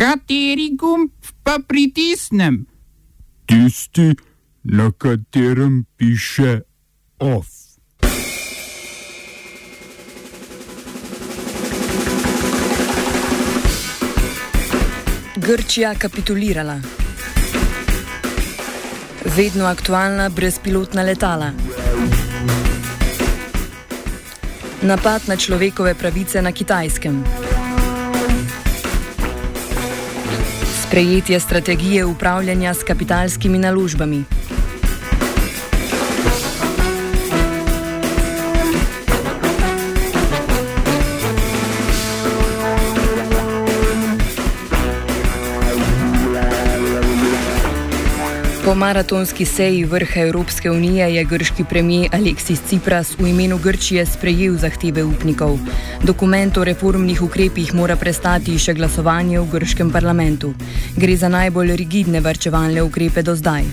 Kateri gumb pa pritisnem? Tisti, na katerem piše OF. Grčija kapitulirala. Vedno aktualna brezpilotna letala. Napad na človekove pravice na kitajskem. Sprejetje strategije upravljanja s kapitalskimi naložbami. Po maratonski seji vrha Evropske unije je grški premijer Aleksis Cipras v imenu Grčije sprejel zahteve upnikov. Dokument o reformnih ukrepih mora prestati še glasovanje v grškem parlamentu. Gre za najbolj rigidne varčevalne ukrepe do zdaj.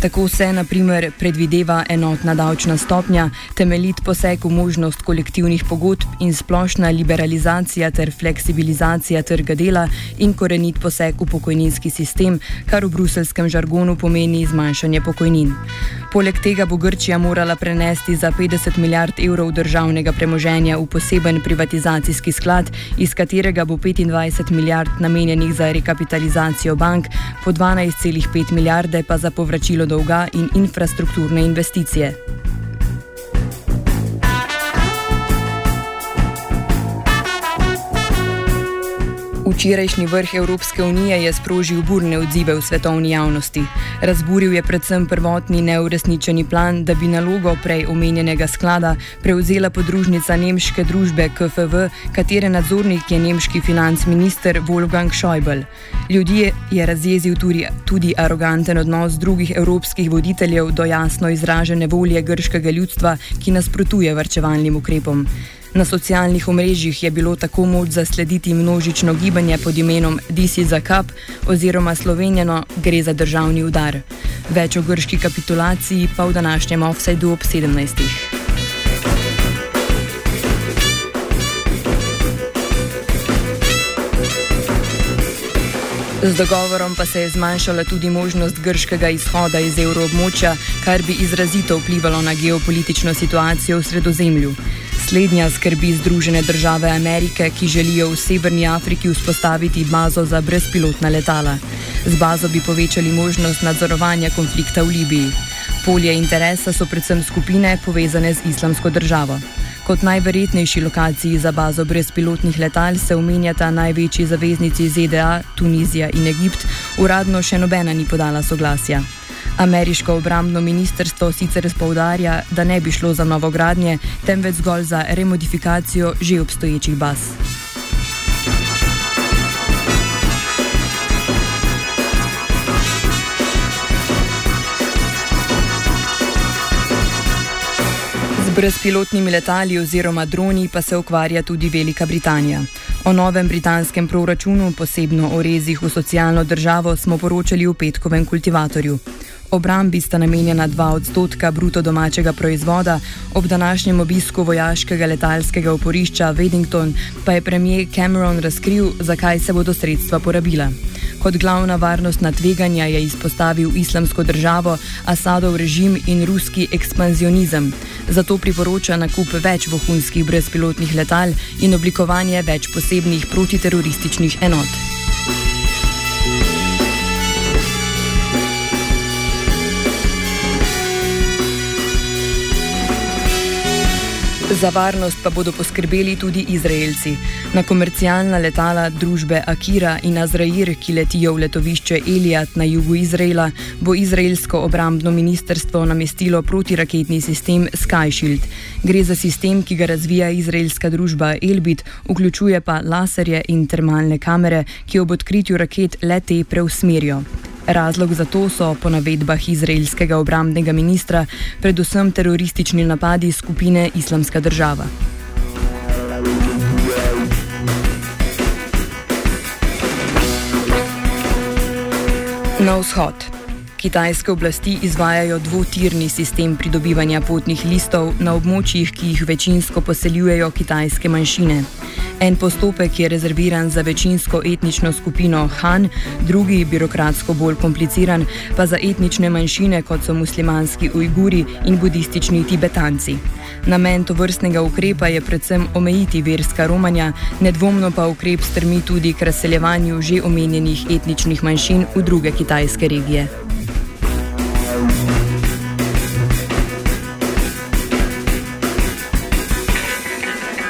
Tako se, na primer, predvideva enotna davčna stopnja, temeljit poseg v možnost kolektivnih pogodb in splošna liberalizacija ter fleksibilizacija trga dela in korenit poseg v pokojninski sistem, kar v bruselskem žargonu pomeni zmanjšanje pokojnin. Poleg tega bo Grčija morala prenesti za 50 milijard evrov državnega premoženja v poseben privatizacijski sklad, iz katerega bo 25 milijard namenjenih za rekapitalizacijo bank, po 12,5 milijarde pa za povračilo dolga in infrastrukturne investicije. Včerajšnji vrh Evropske unije je sprožil burne odzive v svetovni javnosti. Razburil je predvsem prvotni neuresničeni plan, da bi nalogo prej omenjenega sklada prevzela podružnica nemške družbe KFV, katere nadzornik je nemški finančminister Wolfgang Schäuble. Ljudje je razjezil tudi, tudi aroganten odnos drugih evropskih voditeljev do jasno izražene volje grškega ljudstva, ki nasprotuje varčevalnim ukrepom. Na socialnih omrežjih je bilo tako moč zaslediti množično gibanje pod imenom Disi za kap oziroma slovenjeno gre za državni udar. Več o grški kapitulaciji pa v današnjem offsajdu ob 17. Z dogovorom pa se je zmanjšala tudi možnost grškega izhoda iz evroobmočja, kar bi izrazito vplivalo na geopolitično situacijo v sredozemlju. Slednja skrbi Združene države Amerike, ki želijo v Severni Afriki vzpostaviti bazo za brezpilotna letala. Z bazo bi povečali možnost nadzorovanja konflikta v Libiji. Polje interesa so predvsem skupine povezane z islamsko državo. Kot najverjetnejši lokaciji za bazo brezpilotnih letal se omenjata največji zaveznici ZDA, Tunizija in Egipt, uradno še nobena ni podala soglasja. Ameriško obrambno ministrstvo sicer spoudarja, da ne bi šlo za novogradnje, temveč zgolj za remodifikacijo že obstoječih baz. Brezpilotnimi letali oziroma droni pa se ukvarja tudi Velika Britanija. O novem britanskem proračunu, posebno o rezih v socialno državo, smo poročali v petkovem kultivatorju. Obrambi sta namenjena 2 odstotka bruto domačega proizvoda, ob današnjem obisku vojaškega letalskega oporišča Weddington pa je premijer Cameron razkril, zakaj se bodo sredstva porabila. Kot glavna varnostna tveganja je izpostavil islamsko državo, Asadov režim in ruski ekspanzionizem. Zato priporoča nakup več vohunskih brezpilotnih letal in oblikovanje več posebnih protiterorističnih enot. Za varnost pa bodo poskrbeli tudi Izraelci. Na komercialna letala družbe Akira in Azrair, ki letijo v letovišče Elijat na jugu Izraela, bo izraelsko obrambno ministrstvo namestilo protiraketni sistem Skyshield. Gre za sistem, ki ga razvija izraelska družba Elbit, vključuje pa laserje in termalne kamere, ki ob odkritju raket lete preusmerijo. Razlog za to so, po navedbah izraelskega obrambnega ministra, predvsem teroristični napadi skupine Islamska država. Na vzhod. Kitajske oblasti izvajajo dvotirni sistem pridobivanja potnih listov na območjih, ki jih večinsko poseljujejo kitajske manjšine. En postopek je rezerviran za večinsko etnično skupino Han, drugi, birokratsko bolj kompliciran, pa za etnične manjšine, kot so muslimanski Ujguri in budistični Tibetanci. Namen to vrstnega ukrepa je predvsem omejiti verska romanja, nedvomno pa ukrep strmi tudi k razseljevanju že omenjenih etničnih manjšin v druge kitajske regije.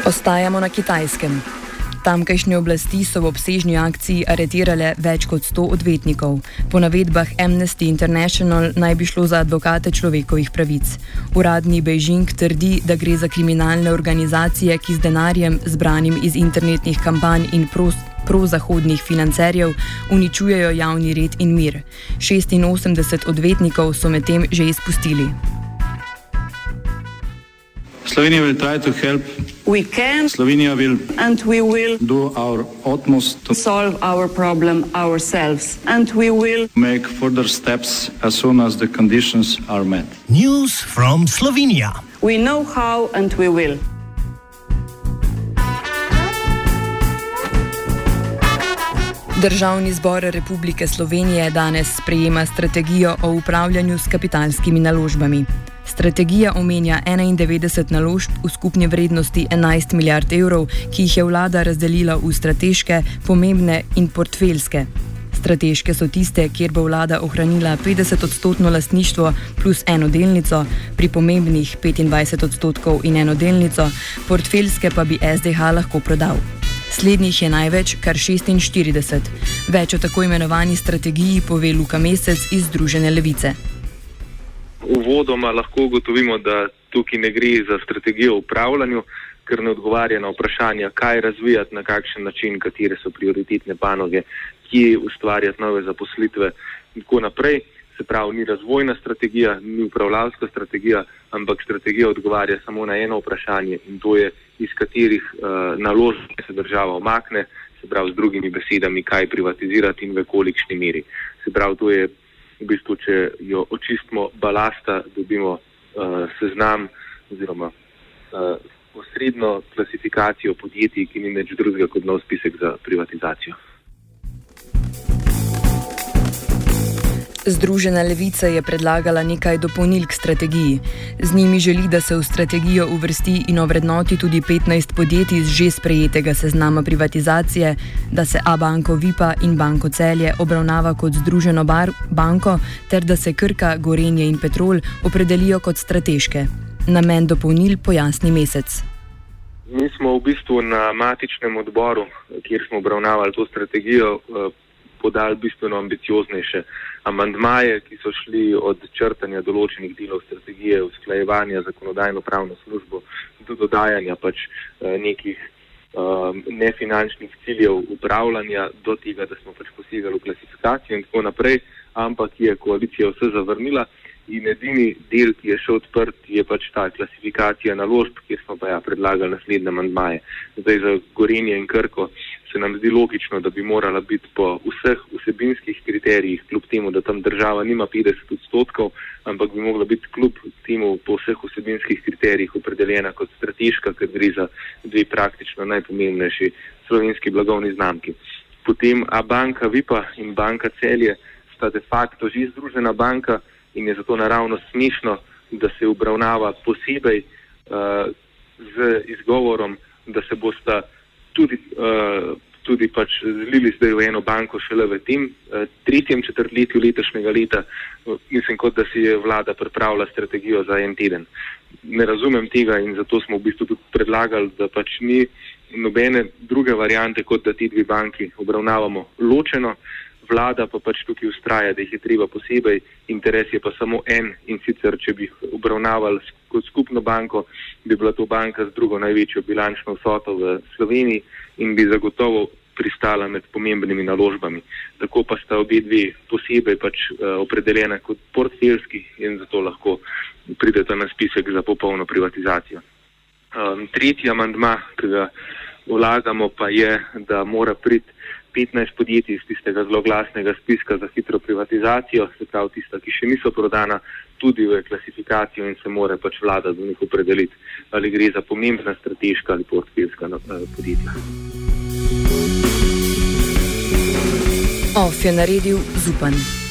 Ostajamo na kitajskem. Tamkajšnje oblasti so v obsežni akciji aretirale več kot 100 odvetnikov. Po navedbah Amnesty International naj bi šlo za advokate človekovih pravic. Uradni Beijing trdi, da gre za kriminalne organizacije, ki z denarjem, zbranim iz internetnih kampanj in prost prozahodnih financerjev uničujejo javni red in mir. 86 odvetnikov so medtem že izpustili. Slovenija will try to help. We can. Slovenija will. And we will. Do our utmost to solve our problem ourselves. And we will. Make further steps as soon as the conditions are met. News from Slovenia. We know how and we will. Državni zbor Republike Slovenije danes sprejema strategijo o upravljanju s kapitalskimi naložbami. Strategija omenja 91 naložb v skupni vrednosti 11 milijard evrov, ki jih je vlada razdelila v strateške, pomembne in portfeljske. Strateške so tiste, kjer bo vlada ohranila 50-odstotno lastništvo plus eno delnico, pri pomembnih 25 odstotkov in eno delnico, portfeljske pa bi SDH lahko prodal. Slednjih je največ, kar 46. Več o tako imenovani strategiji pove Luka Mesec iz Združene levice uvodoma lahko ugotovimo, da tukaj ne gre za strategijo upravljanja, ker ne odgovarja na vprašanja, kaj razvijati, na kakšen način, katere so prioritetne panoge, kje ustvarjati nove zaposlitve in tako naprej. Se pravi, ni razvojna strategija, ni upravljalska strategija, ampak strategija odgovarja samo na eno vprašanje in to je, iz katerih uh, naložb se država omakne, se pravi, z drugimi besedami, kaj privatizirati in v kolikšni meri. Se pravi, to je v bistvu, če jo očistimo balasta, dobimo uh, seznam oziroma uh, osrednjo klasifikacijo podjetij, ki ni nič drugega kot nov spisek za privatizacijo. Združena levica je predlagala nekaj dopolnil k strategiji. Z njimi želi, da se v strategijo uvrsti in ovrednoti tudi 15 podjetij z že sprejetega seznama privatizacije, da se A-banko Vipa in banko Celje obravnava kot združeno bar banko, ter da se Krka, Gorenje in Petrol opredelijo kot strateške. Namen dopolnil pojasni mesec. Mi smo v bistvu na matičnem odboru, kjer smo obravnavali to strategijo, eh, podali bistveno ambicioznejše amandmaje, ki so šli od črtanja določenih delov strategije, usklajevanja zakonodajno-pravno službo do dodajanja pač eh, nekih um, nefinančnih ciljev upravljanja do tega, da smo pač posegali v klasifikacijo in tako naprej, ampak je koalicija vse zavrnila. In edini del, ki je še odprt, je pač ta klasifikacija naložb, kjer smo pa ja predlagali naslednje mandmaje. Zdaj za Gorenje in Krko se nam zdi logično, da bi morala biti po vseh vsebinskih kriterijih, kljub temu, da tam država nima 50 odstotkov, ampak bi mogla biti kljub temu po vseh vsebinskih kriterijih opredeljena kot strateška, ker gre za dve praktično najpomembnejši slovenski blagovni znamki. Potem A banka Vipa in banka Celje sta de facto že združena banka in je zato naravno smešno, da se obravnava posebej uh, z izgovorom, da se bosta tudi, uh, tudi pač zlili zdaj v eno banko šele v tem uh, tretjem četrtletju letošnjega leta, uh, mislim, kot da si je vlada pripravila strategijo za en teden. Ne razumem tega in zato smo v bistvu tudi predlagali, da pač ni nobene druge variante, kot da ti dve banki obravnavamo ločeno. Vlada pa pač tukaj ustraja, da jih je treba posebej, interes je pa samo en in sicer, če bi jih obravnavali kot skupno banko, bi bila to banka z drugo največjo bilančno vsoto v Sloveniji in bi zagotovo pristala med pomembnimi naložbami. Tako pa sta obe dve posebej pač uh, opredeljena kot portfeljski in zato lahko prideta na spisek za popolno privatizacijo. Um, tretji amandma, ki ga vlagamo, pa je, da mora priti 15 podjetij iz tistega zelo glasnega spiska za hitro privatizacijo, se pravi tista, ki še niso prodana, tudi v klasifikacijo in se more pač vlada do njih opredeliti, ali gre za pomembna strateška ali portfeljska eh, podjetja. OF je naredil Zupan.